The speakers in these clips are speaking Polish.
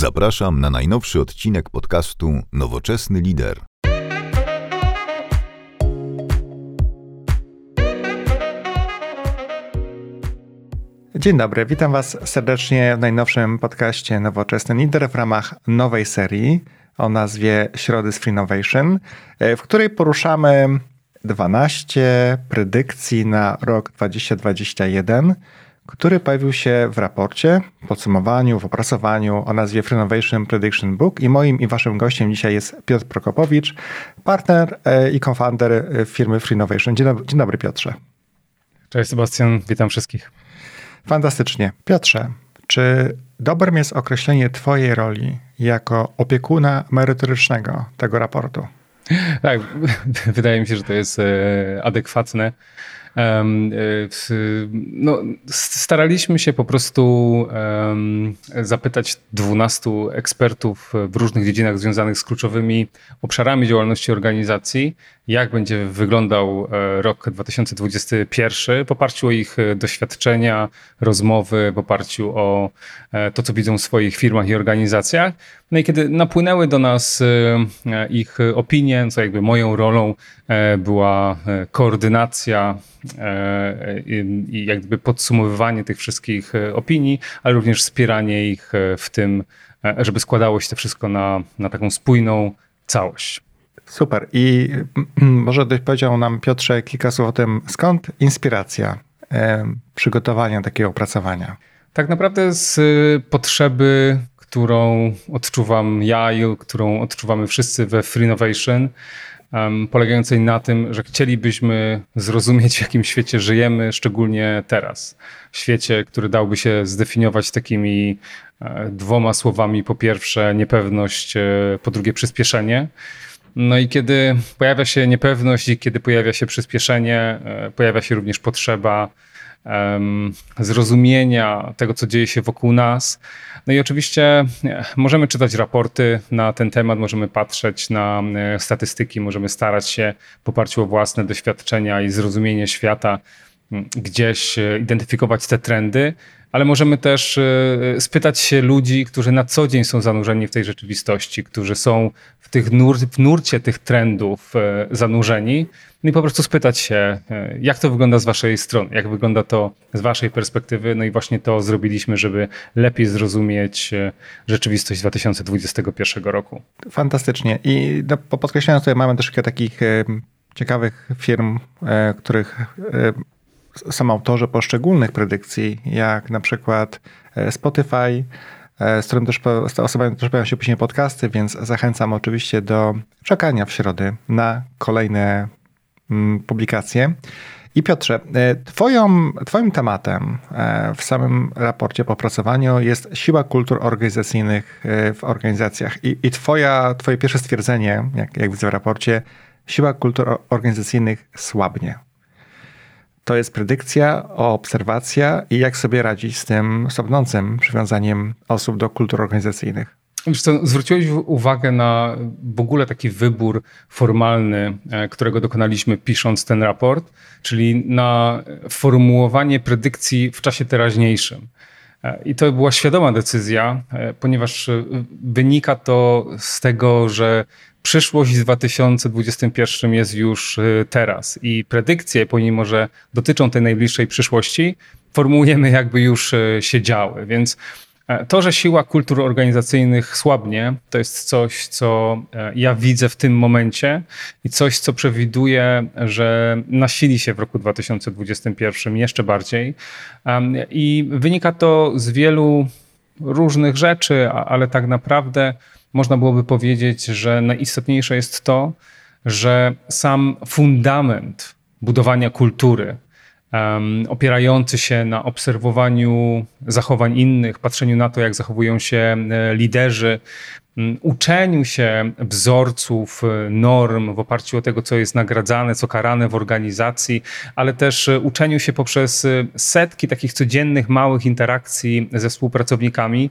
Zapraszam na najnowszy odcinek podcastu Nowoczesny Lider. Dzień dobry, witam Was serdecznie w najnowszym podcaście Nowoczesny Lider w ramach nowej serii o nazwie Środy z Freenovation, w której poruszamy 12 predykcji na rok 2021 który pojawił się w raporcie, podsumowaniu, w opracowaniu o nazwie Renovation Prediction Book i moim i waszym gościem dzisiaj jest Piotr Prokopowicz, partner e, i co-founder e, firmy Freenovation. Dzień dobry, dzień dobry Piotrze. Cześć Sebastian, witam wszystkich. Fantastycznie. Piotrze, czy dobrym jest określenie twojej roli jako opiekuna merytorycznego tego raportu? Tak, wydaje mi się, że to jest e, adekwatne. E, no, staraliśmy się po prostu zapytać 12 ekspertów w różnych dziedzinach związanych z kluczowymi obszarami działalności organizacji, jak będzie wyglądał e, rok 2021 w oparciu o ich doświadczenia, rozmowy, w oparciu o e, to, co widzą w swoich firmach i organizacjach. No i kiedy napłynęły do nas ich opinie, co jakby moją rolą była koordynacja E, i jakby podsumowywanie tych wszystkich e, opinii, ale również wspieranie ich e, w tym, żeby składało się to wszystko na, na taką spójną całość. Super. I może byś powiedział nam, Piotrze, kilka słów o tym, skąd inspiracja przygotowania takiego opracowania? Tak naprawdę z potrzeby, którą odczuwam ja i którą odczuwamy wszyscy we Free Innovation, um, polegającej na tym, że chcielibyśmy zrozumieć, w jakim świecie żyjemy, szczególnie teraz. W świecie, który dałby się zdefiniować takimi e, dwoma słowami: po pierwsze, niepewność, e, po drugie, przyspieszenie. No i kiedy pojawia się niepewność i kiedy pojawia się przyspieszenie, e, pojawia się również potrzeba zrozumienia tego, co dzieje się wokół nas. No i oczywiście możemy czytać raporty na ten temat, możemy patrzeć na e, statystyki, możemy starać się w oparciu o własne doświadczenia i zrozumienie świata gdzieś e, identyfikować te trendy, ale możemy też e, spytać się ludzi, którzy na co dzień są zanurzeni w tej rzeczywistości, którzy są w, tych nur w nurcie tych trendów zanurzeni no i po prostu spytać się, e, jak to wygląda z waszej strony, jak wygląda to z waszej perspektywy. No i właśnie to zrobiliśmy, żeby lepiej zrozumieć e, rzeczywistość 2021 roku. Fantastycznie. I no, podkreślając tutaj mamy też kilka takich e, ciekawych firm, których są autorzy poszczególnych predykcji, jak na przykład Spotify, z którym też z osobami też pojawią się później podcasty, więc zachęcam oczywiście do czekania w środę na kolejne Mm, publikację. I Piotrze, e, twoją, twoim tematem e, w samym raporcie po opracowaniu jest siła kultur organizacyjnych e, w organizacjach. I, i twoja, twoje pierwsze stwierdzenie, jak, jak widzę w raporcie, siła kultur organizacyjnych słabnie. To jest predykcja, obserwacja i jak sobie radzić z tym słabnącym przywiązaniem osób do kultur organizacyjnych. Wiesz zwróciłeś uwagę na w ogóle taki wybór formalny, e, którego dokonaliśmy pisząc ten raport, czyli na formułowanie predykcji w czasie teraźniejszym. E, I to była świadoma decyzja, e, ponieważ wynika to z tego, że przyszłość w 2021 jest już teraz i predykcje, pomimo że dotyczą tej najbliższej przyszłości, formułujemy jakby już się działy. Więc E, to, że siła kultur organizacyjnych słabnie, to jest coś, co e, ja widzę w tym momencie i coś, co przewiduję, że nasili się w roku 2021 jeszcze bardziej. I wynika to z wielu różnych rzeczy, ale tak naprawdę można byłoby powiedzieć, że najistotniejsze jest to, że sam fundament budowania kultury, um, opierający się na obserwowaniu zachowań innych, patrzeniu na to, jak zachowują się e, liderzy, uczeniu się wzorców, e, norm w oparciu o tego, co jest nagradzane, co karane w organizacji, ale też e, uczeniu się poprzez setki takich codziennych, małych interakcji ze współpracownikami.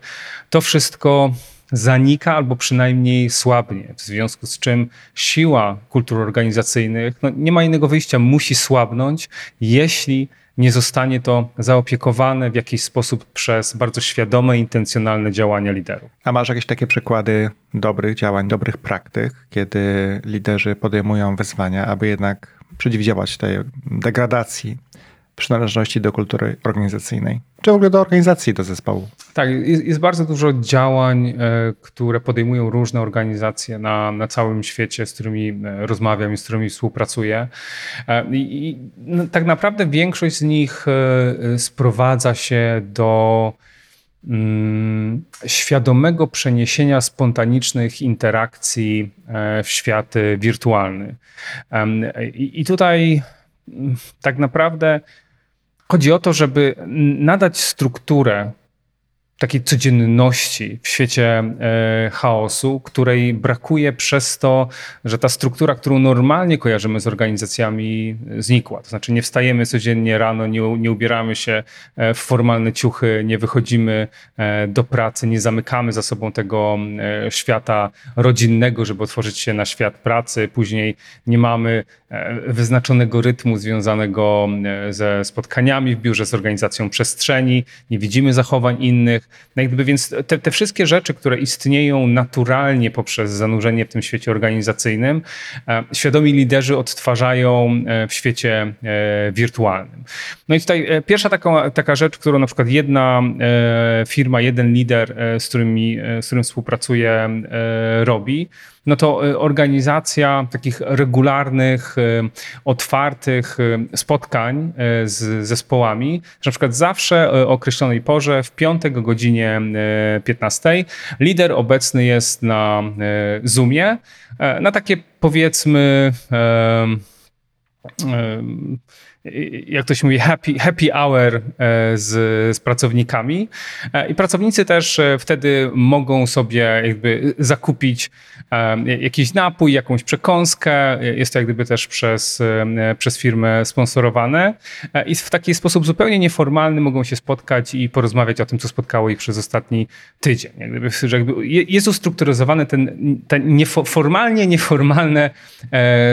To wszystko zanika albo przynajmniej słabnie, w związku z czym siła kultur organizacyjnych no, nie ma innego wyjścia, musi słabnąć, jeśli nie zostanie to zaopiekowane w jakiś sposób przez bardzo świadome, intencjonalne działania liderów. A masz jakieś takie przykłady dobrych działań, dobrych praktyk, kiedy liderzy podejmują wyzwania, aby jednak przeciwdziałać tej degradacji przynależności do kultury organizacyjnej, czy w ogóle do organizacji, do zespołu. Tak, jest, jest bardzo dużo działań, e, które podejmują różne organizacje na, na całym świecie, z którymi e, rozmawiam i z którymi współpracuję. E, I, i tak naprawdę większość z nich sprowadza się do mm, świadomego przeniesienia spontanicznych interakcji w świat wirtualny. I, i tutaj mm, tak naprawdę Chodzi o to, żeby nadać strukturę takiej codzienności w świecie e, chaosu, której brakuje przez to, że ta struktura, którą normalnie kojarzymy z organizacjami, znikła. To znaczy nie wstajemy codziennie rano, nie, nie ubieramy się e, w formalne ciuchy, nie wychodzimy e, do pracy, nie zamykamy za sobą tego świata rodzinnego, żeby otworzyć się na świat pracy. Później nie mamy wyznaczonego rytmu związanego ze spotkaniami w biurze, z organizacją przestrzeni, nie widzimy zachowań innych, no gdyby więc te, te wszystkie rzeczy, które istnieją naturalnie poprzez zanurzenie w tym świecie organizacyjnym, e, świadomi liderzy odtwarzają e, w świecie e, wirtualnym. No i tutaj pierwsza taka, taka rzecz, którą na przykład jedna firma, jeden lider, z, którymi, z którym współpracuję, robi, no to y, organizacja takich regularnych, y, otwartych y, spotkań z zespołami, że na przykład zawsze o określonej porze, w piątek o godzinie 15, lider obecny jest na Zoomie, na takie powiedzmy jak to się mówi, happy, happy hour e, z, z pracownikami. E, I pracownicy też e, wtedy mogą sobie jakby zakupić jakiś napój, jakąś przekąskę. Jest to jak gdyby też przez, przez firmę sponsorowane. I w taki sposób zupełnie nieformalny mogą się spotkać i porozmawiać o tym, co spotkało ich przez ostatni tydzień. Jak gdyby, jakby jest ustrukturyzowane ten, ten niefo, formalnie nieformalne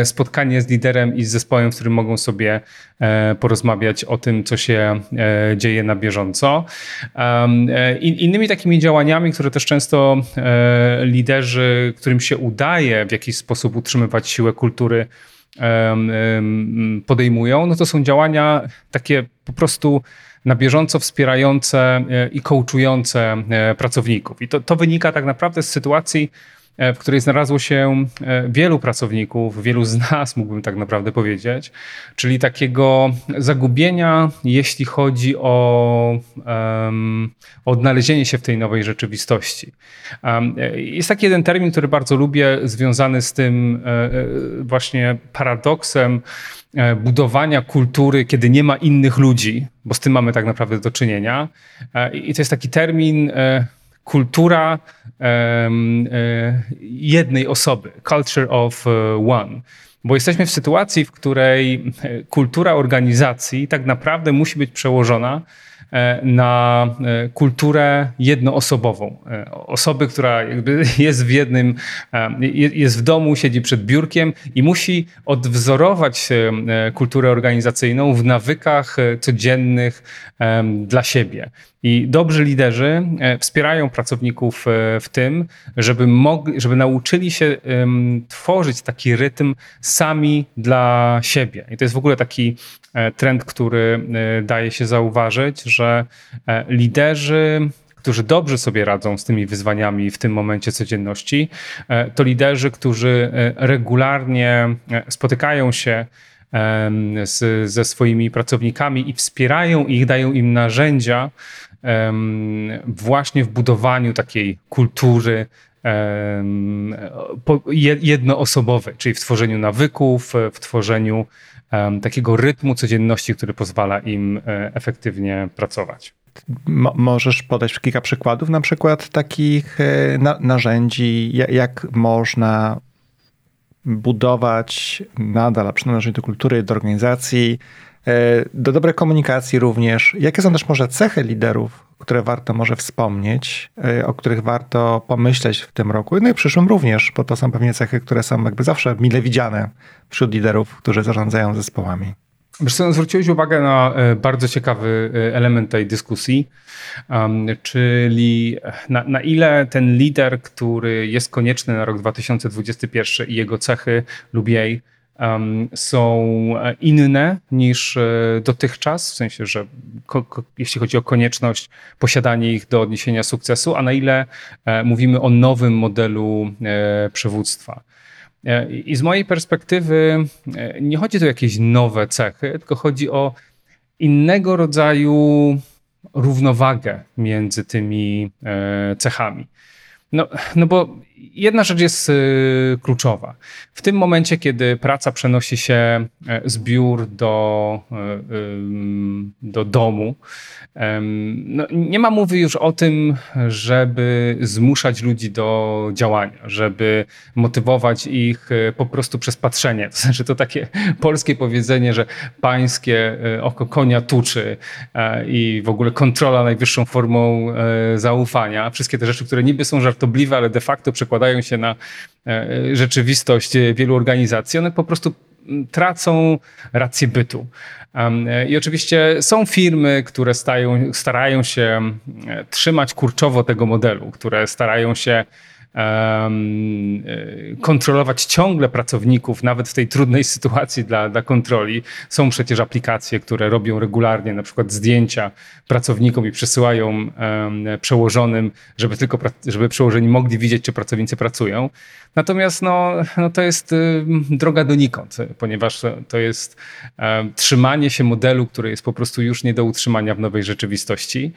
spotkanie z liderem i z zespołem, w którym mogą sobie porozmawiać o tym, co się e, dzieje na bieżąco. E, innymi takimi działaniami, które też często liderzy, którym się udaje w jakiś sposób utrzymywać siłę kultury, podejmują, no to są działania takie po prostu na bieżąco wspierające i coachujące pracowników. I to, to wynika tak naprawdę z sytuacji, E, w której znalazło się e, wielu pracowników, wielu z nas, mógłbym tak naprawdę powiedzieć, czyli takiego zagubienia, jeśli chodzi o um, odnalezienie się w tej nowej rzeczywistości. Um, jest taki jeden termin, który bardzo lubię, związany z tym właśnie paradoksem, budowania kultury, kiedy nie ma innych ludzi, bo z tym mamy tak naprawdę do czynienia. I to jest taki termin kultura um, jednej osoby, culture of e, one. Bo jesteśmy w sytuacji, w której e, kultura organizacji tak naprawdę musi być przełożona na e, kulturę jednoosobową. E, osoby, która jest w jednym, jest w domu, siedzi przed biurkiem i musi odwzorować kulturę organizacyjną w nawykach codziennych dla siebie. I dobrzy liderzy wspierają pracowników w tym, żeby, mogli, żeby nauczyli się tworzyć taki rytm sami dla siebie. I to jest w ogóle taki E, trend, który e, daje się zauważyć, że e, liderzy którzy dobrze sobie radzą z tymi wyzwaniami w tym momencie codzienności, to liderzy, którzy regularnie spotykają się z, ze swoimi pracownikami i wspierają ich, dają im narzędzia właśnie w budowaniu takiej kultury jednoosobowej, czyli w tworzeniu nawyków, w tworzeniu takiego rytmu codzienności, który pozwala im e, efektywnie pracować. Mo możesz podać kilka przykładów, na przykład takich e, na narzędzi, jak można budować nadal przynależność do kultury, do organizacji do dobrej komunikacji również. Jakie są też może cechy liderów, które warto może wspomnieć, o których warto pomyśleć w tym roku, no i w przyszłym również, bo to są pewnie cechy, które są jakby zawsze mile widziane wśród liderów, którzy zarządzają zespołami. Wiesz co, zwróciłeś uwagę na e, bardzo ciekawy e, element tej dyskusji, um, czyli na, na, ile ten lider, który jest konieczny na rok 2021 i jego cechy lub jej są e, inne niż dotychczas, w sensie, że jeśli chodzi o konieczność posiadania ich do odniesienia sukcesu, a na ile e, mówimy o nowym modelu e, przywództwa. E, I z mojej perspektywy e, nie chodzi tu o jakieś nowe cechy, tylko chodzi o innego rodzaju równowagę między tymi e, cechami. No, no bo jedna rzecz jest kluczowa. W tym momencie, kiedy praca przenosi się z biur do, do domu, no, nie ma mowy już o tym, żeby zmuszać ludzi do działania, żeby motywować ich e, po prostu przez patrzenie. To znaczy to takie polskie powiedzenie, że pańskie e, oko konia tuczy e, i w ogóle kontrola najwyższą formą zaufania. Wszystkie te rzeczy, które niby są żartobliwe, ale de facto przekładają się na rzeczywistość wielu organizacji, one po prostu tracą rację bytu. I oczywiście są firmy, które stają, starają się trzymać kurczowo tego modelu, które starają się E, kontrolować ciągle pracowników, nawet w tej trudnej sytuacji dla, dla kontroli. Są przecież aplikacje, które robią regularnie na przykład zdjęcia pracownikom i przesyłają przełożonym, żeby tylko żeby przełożeni mogli widzieć, czy pracownicy pracują. Natomiast no, no to jest y, droga donikąd, ponieważ to jest trzymanie się modelu, który jest po prostu już nie do utrzymania w nowej rzeczywistości.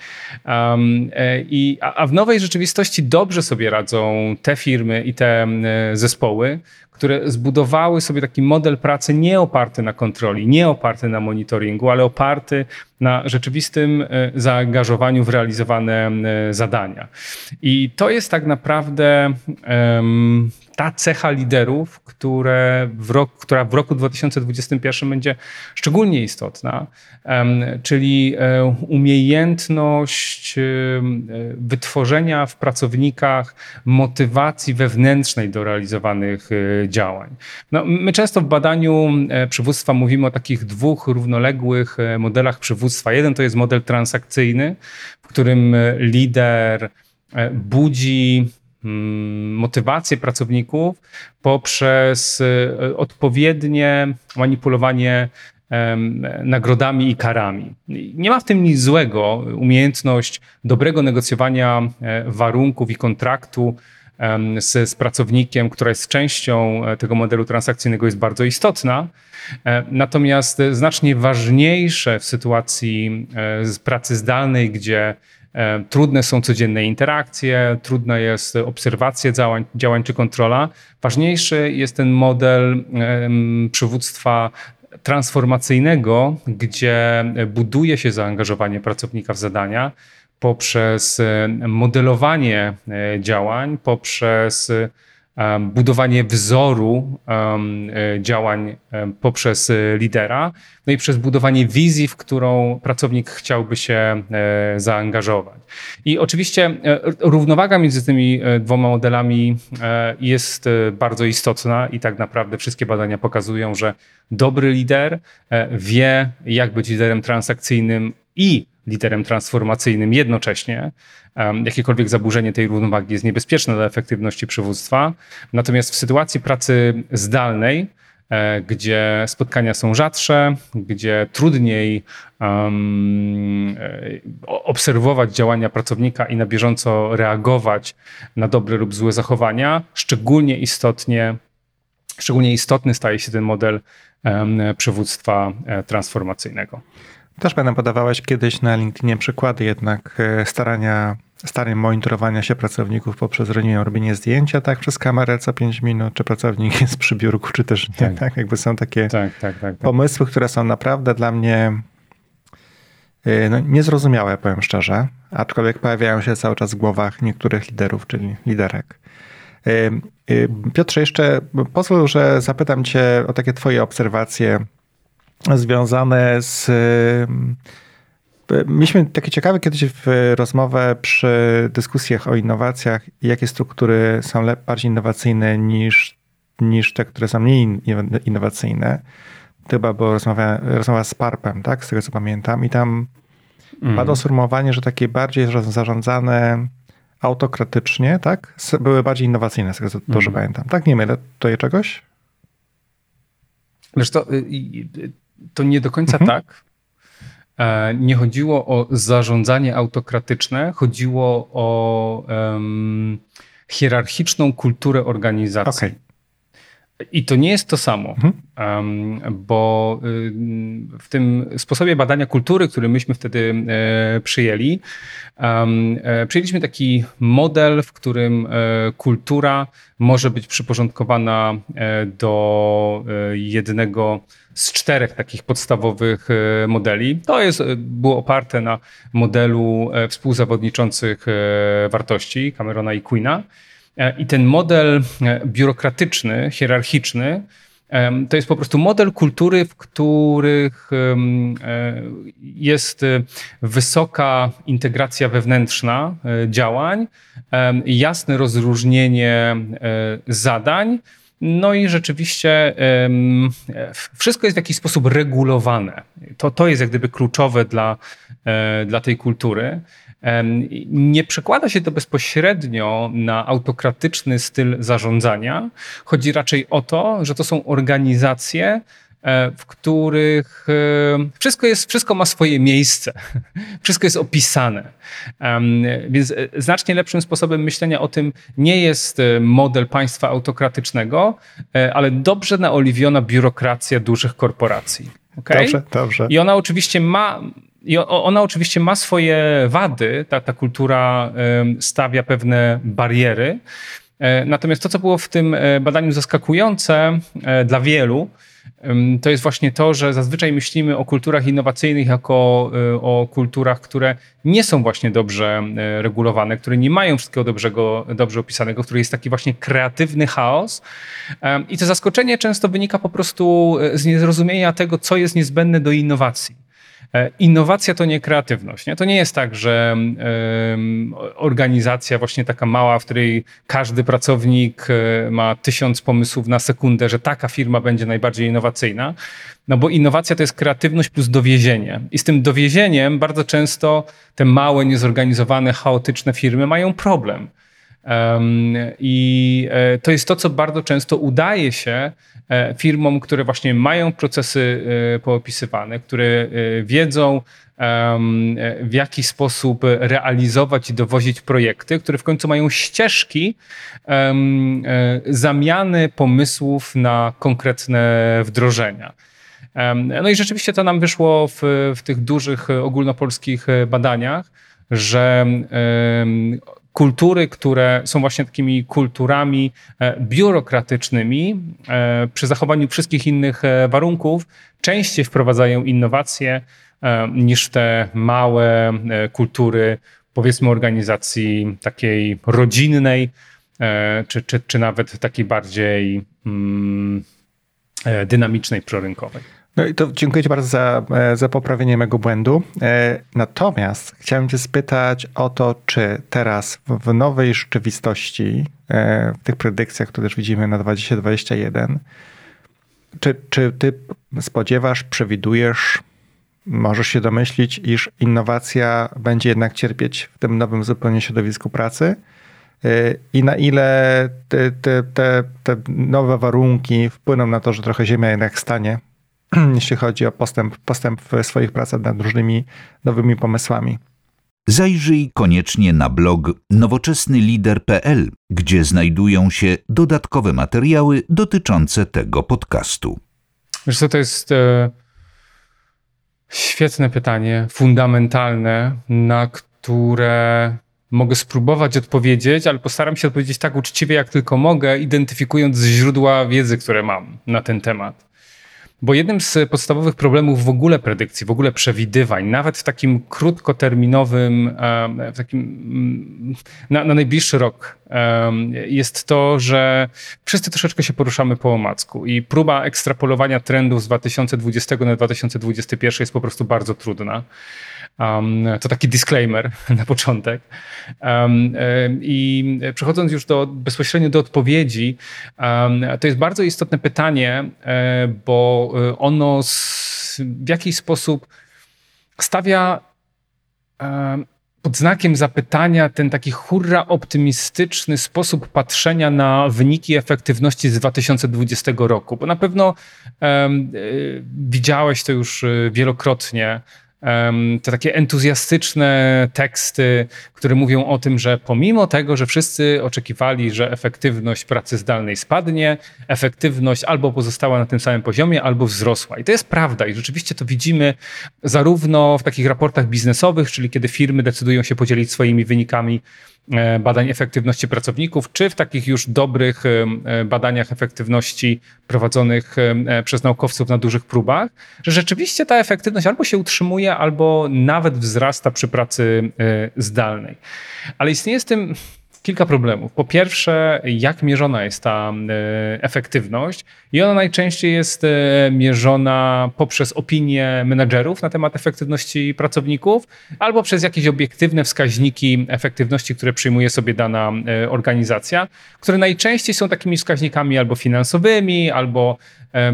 Um, i, a w nowej rzeczywistości dobrze sobie radzą te firmy i te zespoły, które zbudowały sobie taki model pracy nie oparty na kontroli, nie oparty na monitoringu, ale oparty na rzeczywistym e, zaangażowaniu w realizowane zadania. I to jest tak naprawdę ta cecha liderów, które w rok, która w roku 2021 będzie szczególnie istotna, czyli e, umiejętność e, wytworzenia w pracownikach motywacji wewnętrznej do realizowanych e, działań. No, my często w badaniu przywództwa mówimy o takich dwóch równoległych modelach przywództwa. Jeden to jest model transakcyjny, w którym lider budzi motywację pracowników poprzez e, odpowiednie manipulowanie nagrodami i karami. Nie ma w tym nic złego. Umiejętność dobrego negocjowania e, warunków i kontraktu z, z pracownikiem, która jest częścią e, tego modelu transakcyjnego, jest bardzo istotna. Natomiast znacznie ważniejsze w sytuacji pracy zdalnej, gdzie E, trudne są codzienne interakcje, trudna jest obserwacja działań, działań czy kontrola. Ważniejszy jest ten model przywództwa transformacyjnego, gdzie buduje się zaangażowanie pracownika w zadania poprzez e, modelowanie e, działań, poprzez budowanie wzoru e, działań poprzez lidera, no i przez budowanie wizji, w którą pracownik chciałby się e, zaangażować. I oczywiście e, równowaga między tymi dwoma modelami jest bardzo istotna i tak naprawdę wszystkie badania pokazują, że dobry lider wie, jak być liderem transakcyjnym i liderem transformacyjnym jednocześnie. Jakiekolwiek zaburzenie tej równowagi jest niebezpieczne dla efektywności przywództwa. Natomiast w sytuacji pracy zdalnej, e, gdzie spotkania są rzadsze, gdzie trudniej um, obserwować działania pracownika i na bieżąco reagować na dobre lub złe zachowania, szczególnie istotnie, szczególnie istotny staje się ten model um, przywództwa e, transformacyjnego. Też będę podawałeś kiedyś na LinkedInie przykłady jednak e, starania, starań monitorowania się pracowników poprzez robienie zdjęcia tak przez kamerę co 5 minut, czy pracownik jest przy biurku, czy też nie. Tak, tak? Jakby są takie tak, tak, tak, tak, pomysły, które są naprawdę dla mnie e, no, niezrozumiałe, powiem szczerze, aczkolwiek pojawiają się cały czas w głowach niektórych liderów, czyli liderek. E, Piotrze, jeszcze pozwól, że zapytam Cię o takie Twoje obserwacje związane z. Mieliśmy takie ciekawe kiedyś w rozmowę przy dyskusjach o innowacjach, jakie struktury są bardziej innowacyjne niż, niż te, które są mniej innowacyjne. Chyba była rozmowa, rozmowa z Parpem, tak? Z tego co pamiętam. I tam mm. padło sformułowanie, że takie bardziej zarządzane autokratycznie, tak? Były bardziej innowacyjne, z tego co dobrze mm. pamiętam. Tak? Nie mylę tutaj czegoś? Wiesz, to, y, y, to nie do końca mhm. tak. E, nie chodziło o zarządzanie autokratyczne, chodziło o um, hierarchiczną kulturę organizacji. Okay. I to nie jest to samo, mhm. bo y, w tym sposobie badania kultury, który myśmy wtedy e, przyjęli, e, przyjęliśmy taki model, w którym e, kultura może być przyporządkowana do jednego z czterech takich podstawowych modeli. To jest, było oparte na modelu współzawodniczących wartości Camerona i Queena. E, I ten model e, biurokratyczny, hierarchiczny, to jest po prostu model kultury, w których e, jest wysoka integracja wewnętrzna działań, jasne rozróżnienie zadań. No i rzeczywiście wszystko jest w jakiś sposób regulowane. To, to jest jak gdyby kluczowe dla, dla tej kultury. Nie przekłada się to bezpośrednio na autokratyczny styl zarządzania. Chodzi raczej o to, że to są organizacje, e, w których e, wszystko, jest, wszystko ma swoje miejsce, wszystko jest opisane. Więc e, znacznie lepszym sposobem myślenia o tym nie jest model państwa autokratycznego, ale dobrze naoliwiona biurokracja dużych korporacji. Okay? Dobrze, dobrze. I ona oczywiście ma, i ona oczywiście ma swoje wady, ta, ta kultura stawia pewne bariery. E, natomiast to, co było w tym e, badaniu zaskakujące e, dla wielu, to jest właśnie to, że zazwyczaj myślimy o kulturach innowacyjnych jako o kulturach, które nie są właśnie dobrze regulowane, które nie mają wszystkiego dobrze opisanego, w których jest taki właśnie kreatywny chaos. I to zaskoczenie często wynika po prostu z niezrozumienia tego, co jest niezbędne do innowacji. E, innowacja to nie kreatywność. Nie? To nie jest tak, że organizacja właśnie taka mała, w której każdy pracownik e, ma tysiąc pomysłów na sekundę, że taka firma będzie najbardziej innowacyjna. No bo innowacja to jest kreatywność plus dowiezienie. I z tym dowiezieniem bardzo często te małe, niezorganizowane, chaotyczne firmy mają problem. I e, to jest to, co bardzo często udaje się e, firmom, które właśnie mają procesy e, poopisywane, które wiedzą, w jaki sposób realizować i dowozić projekty, które w końcu mają ścieżki zamiany pomysłów na konkretne wdrożenia. No i rzeczywiście to nam wyszło w, w tych dużych ogólnopolskich badaniach, że kultury, które są właśnie takimi kulturami e, biurokratycznymi, e, przy zachowaniu wszystkich innych e, warunków, częściej wprowadzają innowacje niż te małe kultury, powiedzmy, organizacji takiej rodzinnej, czy, czy, czy nawet takiej bardziej mm, dynamicznej, prorynkowej. No i to dziękuję Ci bardzo za, e, za poprawienie mego błędu. E, natomiast chciałem Cię spytać o to, czy teraz w nowej rzeczywistości, e, w tych predykcjach, które też widzimy na 2021, czy, czy Ty spodziewasz, przewidujesz, możesz się domyślić, iż innowacja będzie jednak cierpieć w tym nowym zupełnie środowisku pracy? I na ile te, te, te, te nowe warunki wpłyną na to, że trochę Ziemia jednak stanie jeśli chodzi o postęp, postęp w swoich pracach nad różnymi nowymi pomysłami. Zajrzyj koniecznie na blog nowoczesnylider.pl, gdzie znajdują się dodatkowe materiały dotyczące tego podcastu. Wiesz co, to jest e, świetne pytanie, fundamentalne, na które mogę spróbować odpowiedzieć, ale postaram się odpowiedzieć tak uczciwie, jak tylko mogę, identyfikując źródła wiedzy, które mam na ten temat. Bo jednym z podstawowych problemów w ogóle predykcji, w ogóle przewidywań, nawet w takim krótkoterminowym, w takim mm, na, na najbliższy rok, jest to, że wszyscy troszeczkę się poruszamy po omacku i próba ekstrapolowania trendów z 2020 na 2021 jest po prostu bardzo trudna. Um, to taki disclaimer na początek. Um, I przechodząc już do, bezpośrednio do odpowiedzi, um, to jest bardzo istotne pytanie, e, bo e, ono w jakiś sposób stawia pod znakiem zapytania ten taki hurra optymistyczny sposób patrzenia na wyniki efektywności z 2020 roku, bo na pewno widziałeś to już wielokrotnie te takie entuzjastyczne teksty, które mówią o tym, że pomimo tego, że wszyscy oczekiwali, że efektywność pracy zdalnej spadnie, efektywność albo pozostała na tym samym poziomie, albo wzrosła. I to jest prawda i rzeczywiście to widzimy zarówno w takich raportach biznesowych, czyli kiedy firmy decydują się podzielić swoimi wynikami badań efektywności pracowników, czy w takich już dobrych e, e, badaniach efektywności prowadzonych przez naukowców na dużych próbach, że rzeczywiście ta efektywność albo się utrzymuje, albo nawet wzrasta przy pracy zdalnej. Ale istnieje z tym kilka problemów. Po pierwsze, jak mierzona jest ta e, efektywność i ona najczęściej jest e, mierzona poprzez opinie menedżerów na temat efektywności pracowników albo przez jakieś obiektywne wskaźniki efektywności, które przyjmuje sobie dana e, organizacja, które najczęściej są takimi wskaźnikami albo finansowymi, albo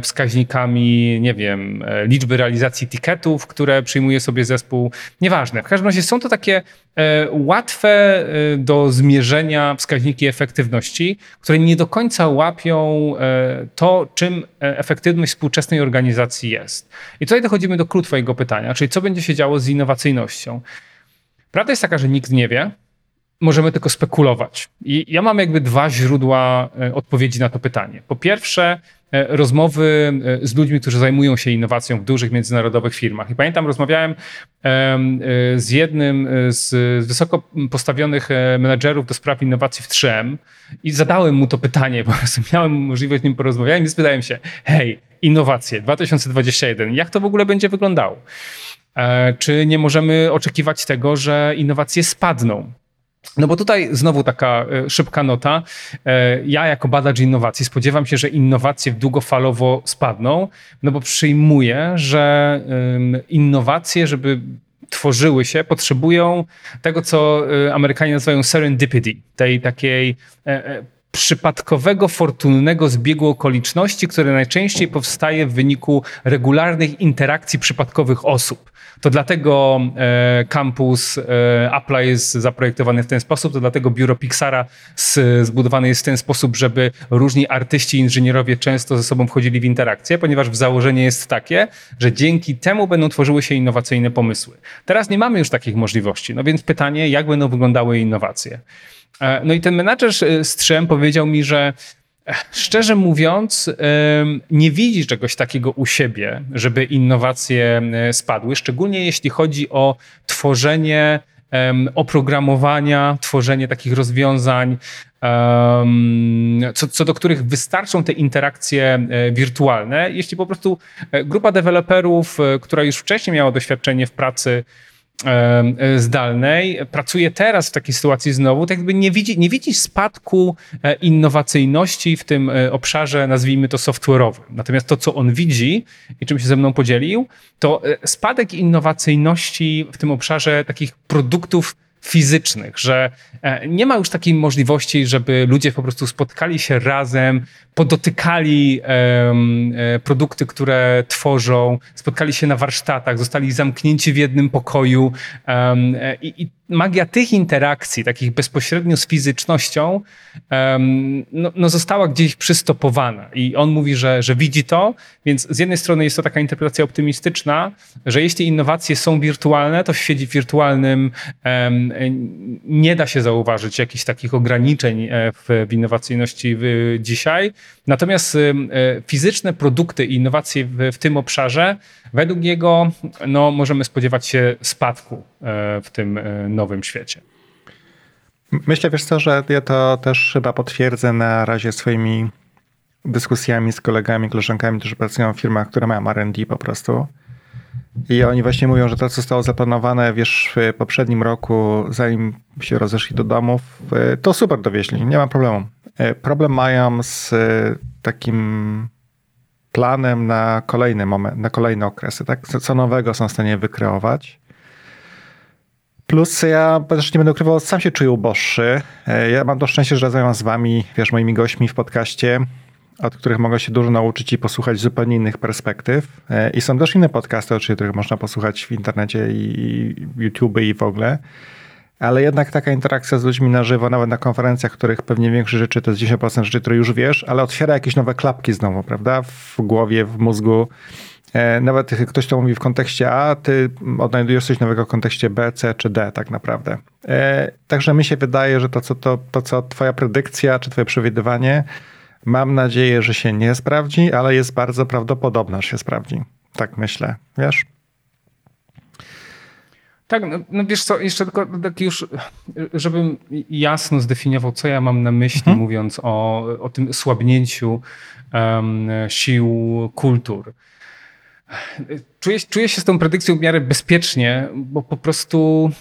wskaźnikami, nie wiem, liczby realizacji tiketów, które przyjmuje sobie zespół. Nieważne. W każdym razie są to takie łatwe do zmierzenia wskaźniki efektywności, które nie do końca łapią e, to, czym e, efektywność współczesnej organizacji jest. I tutaj dochodzimy do klucz Twojego pytania, czyli co będzie się działo z innowacyjnością. Prawda jest taka, że nikt nie wie, możemy tylko spekulować. I ja mam jakby dwa źródła e, odpowiedzi na to pytanie. Po pierwsze, rozmowy e, z ludźmi, którzy zajmują się innowacją w dużych międzynarodowych firmach. I pamiętam, rozmawiałem e, z jednym z wysoko postawionych menedżerów do spraw innowacji w 3M i zadałem mu to pytanie, prostu miałem możliwość z nim porozmawiać i spytałem się, hej, innowacje 2021, jak to w ogóle będzie wyglądało? Czy nie możemy oczekiwać tego, że innowacje spadną? No bo tutaj znowu taka e, szybka nota. E, ja jako badacz innowacji spodziewam się, że innowacje długofalowo spadną, no bo przyjmuję, że innowacje, żeby tworzyły się, potrzebują tego, co e, Amerykanie nazywają serendipity, tej takiej przypadkowego, fortunnego zbiegu okoliczności, które najczęściej powstaje w wyniku regularnych interakcji przypadkowych osób. To dlatego e, kampus e, jest zaprojektowany w ten sposób, to dlatego biuro Pixara zbudowane jest w ten sposób, żeby różni artyści inżynierowie często ze sobą wchodzili w interakcję, ponieważ w założenie jest takie, że dzięki temu będą tworzyły się innowacyjne pomysły. Teraz nie mamy już takich możliwości, no więc pytanie, jak będą wyglądały innowacje? E, no i ten menadżer z Trzem powiedział mi, że Szczerze mówiąc, nie widzi czegoś takiego u siebie, żeby innowacje spadły, szczególnie jeśli chodzi o tworzenie oprogramowania, tworzenie takich rozwiązań, co, co do których wystarczą te interakcje e, wirtualne. Jeśli po prostu e, grupa deweloperów, e, która już wcześniej miała doświadczenie w pracy E, zdalnej, pracuje teraz w takiej sytuacji znowu, tak jakby nie widzi, nie widzi spadku e, innowacyjności w tym e, obszarze, nazwijmy to software'owym. Natomiast to, co on widzi i czym się ze mną podzielił, to spadek innowacyjności w tym obszarze takich produktów fizycznych, że e, nie ma już takiej możliwości, żeby ludzie po prostu spotkali się razem, podotykali e, produkty, które tworzą, spotkali się na warsztatach, zostali zamknięci w jednym pokoju e, i magia tych interakcji, takich bezpośrednio z fizycznością, no, no, została gdzieś przystopowana. I on mówi, że, że widzi to, więc z jednej strony jest to taka interpretacja optymistyczna, że jeśli innowacje są wirtualne, to w świecie wirtualnym nie da się zauważyć jakichś takich ograniczeń e, w, w innowacyjności w, dzisiaj. Natomiast e, fizyczne produkty i innowacje w, w tym obszarze, według niego no, możemy spodziewać się spadku e, w tym nowym świecie. Myślę, wiesz co, że ja to też chyba potwierdzę na razie swoimi dyskusjami z kolegami, koleżankami, którzy pracują w firmach, które mają R&D po prostu. I oni właśnie mówią, że to, co zostało zaplanowane, wiesz, w poprzednim roku, zanim się rozeszli do domów, to super dowieźli, nie ma problemu. Problem mają z takim planem na kolejny moment, na kolejne okresy, tak? Co nowego są w stanie wykreować. Plus ja też nie będę ukrywał, sam się czuję uboższy. E, ja mam to szczęście, że rozmawiam z wami, wiesz, moimi gośćmi w podcaście, od których mogę się dużo nauczyć i posłuchać zupełnie innych perspektyw. E, I są też inne podcasty, oczywiście, których można posłuchać w internecie i YouTube i w ogóle. Ale jednak taka interakcja z ludźmi na żywo, nawet na konferencjach, których pewnie większość rzeczy to jest 10% rzeczy, które już wiesz, ale otwiera jakieś nowe klapki znowu, prawda? W głowie, w mózgu nawet ktoś to mówi w kontekście A, ty odnajdujesz coś nowego w kontekście B, C czy D tak naprawdę. E, także mi się wydaje, że to co, to, to, co twoja predykcja czy twoje przewidywanie, mam nadzieję, że się nie sprawdzi, ale jest bardzo prawdopodobne, że się sprawdzi. Tak myślę, wiesz? Tak, no, no, wiesz co, jeszcze tylko tak już, żebym jasno zdefiniował, co ja mam na myśli, mhm. mówiąc o, o tym słabnięciu um, sił kultur. Czuję, czuję się z tą predykcją w miarę bezpiecznie, bo po prostu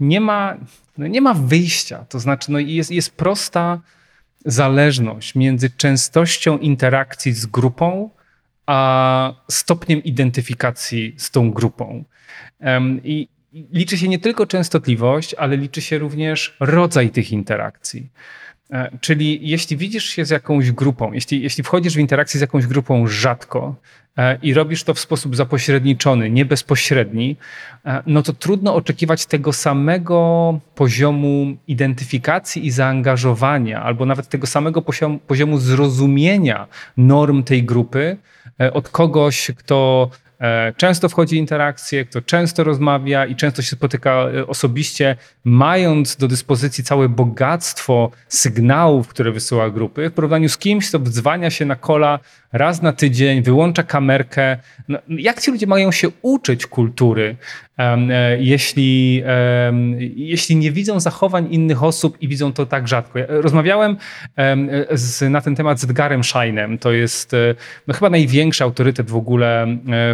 nie ma, no nie ma wyjścia. To znaczy, no jest, jest prosta zależność między częstością interakcji z grupą, a stopniem identyfikacji z tą grupą. I liczy się nie tylko częstotliwość, ale liczy się również rodzaj tych interakcji. E, czyli jeśli widzisz się z jakąś grupą, jeśli, jeśli wchodzisz w interakcję z jakąś grupą rzadko, E, i robisz to w sposób zapośredniczony, nie bezpośredni, e, no to trudno oczekiwać tego samego poziomu identyfikacji i zaangażowania, albo nawet tego samego poziomu, poziomu zrozumienia norm tej grupy od kogoś, kto często wchodzi w interakcje, kto często rozmawia i często się spotyka osobiście, mając do dyspozycji całe bogactwo sygnałów, które wysyła grupy, w porównaniu z kimś, kto wdzwania się na kola raz na tydzień, wyłącza kamerkę. No, jak ci ludzie mają się uczyć kultury, um, jeśli, um, jeśli nie widzą zachowań innych osób i widzą to tak rzadko? Ja rozmawiałem um, z, na ten temat z Edgarem Scheinem. To jest e, no, chyba największy autorytet w ogóle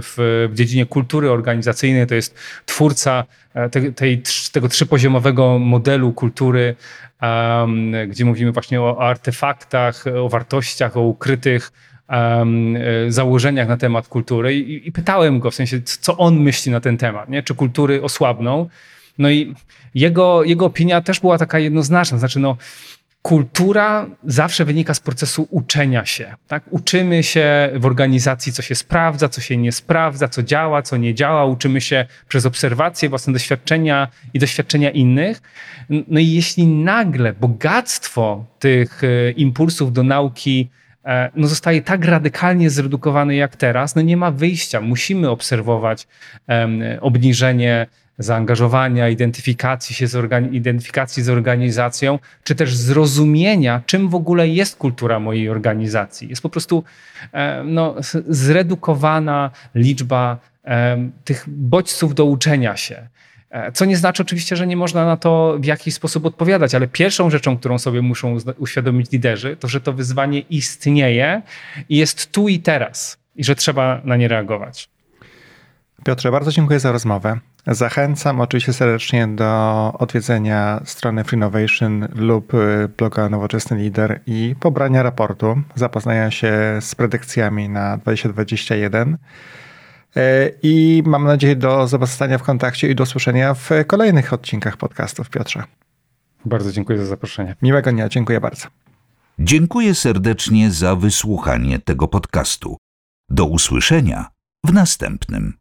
w, w dziedzinie kultury organizacyjnej. To jest twórca te, tej, tego trzypoziomowego modelu kultury, um, gdzie mówimy właśnie o, o artefaktach, o wartościach, o ukrytych um, założeniach na temat kultury i, i, pytałem go w sensie, co on myśli na ten temat, nie? czy kultury osłabną. No i jego, jego opinia też była taka jednoznaczna, znaczy no kultura zawsze wynika z procesu uczenia się. Tak? Uczymy się w organizacji, co się sprawdza, co się nie sprawdza, co działa, co nie działa. Uczymy się przez obserwacje, własne doświadczenia i doświadczenia innych. No i jeśli nagle bogactwo tych e, impulsów do nauki no zostaje tak radykalnie zredukowany jak teraz, no nie ma wyjścia. Musimy obserwować um, obniżenie zaangażowania, identyfikacji się z, organi- identyfikacji z organizacją, czy też zrozumienia, czym w ogóle jest kultura mojej organizacji. Jest po prostu um, no, zredukowana liczba um, tych bodźców do uczenia się. E, co nie znaczy oczywiście, że nie można na to w jakiś sposób odpowiadać, ale pierwszą rzeczą, którą sobie muszą uświadomić liderzy, to że to wyzwanie istnieje i jest tu i teraz i że trzeba na nie reagować. Piotrze, bardzo dziękuję za rozmowę. Zachęcam oczywiście serdecznie do odwiedzenia strony Freenovation lub y, bloga Nowoczesny Lider i pobrania raportu, zapoznania się z predykcjami na 2021. E, I mam nadzieję do zobaczenia w kontakcie i do usłyszenia w kolejnych odcinkach podcastów, Piotrze. Bardzo dziękuję za zaproszenie. Miłego dnia, dziękuję bardzo. Dziękuję serdecznie za wysłuchanie tego podcastu. Do usłyszenia w następnym.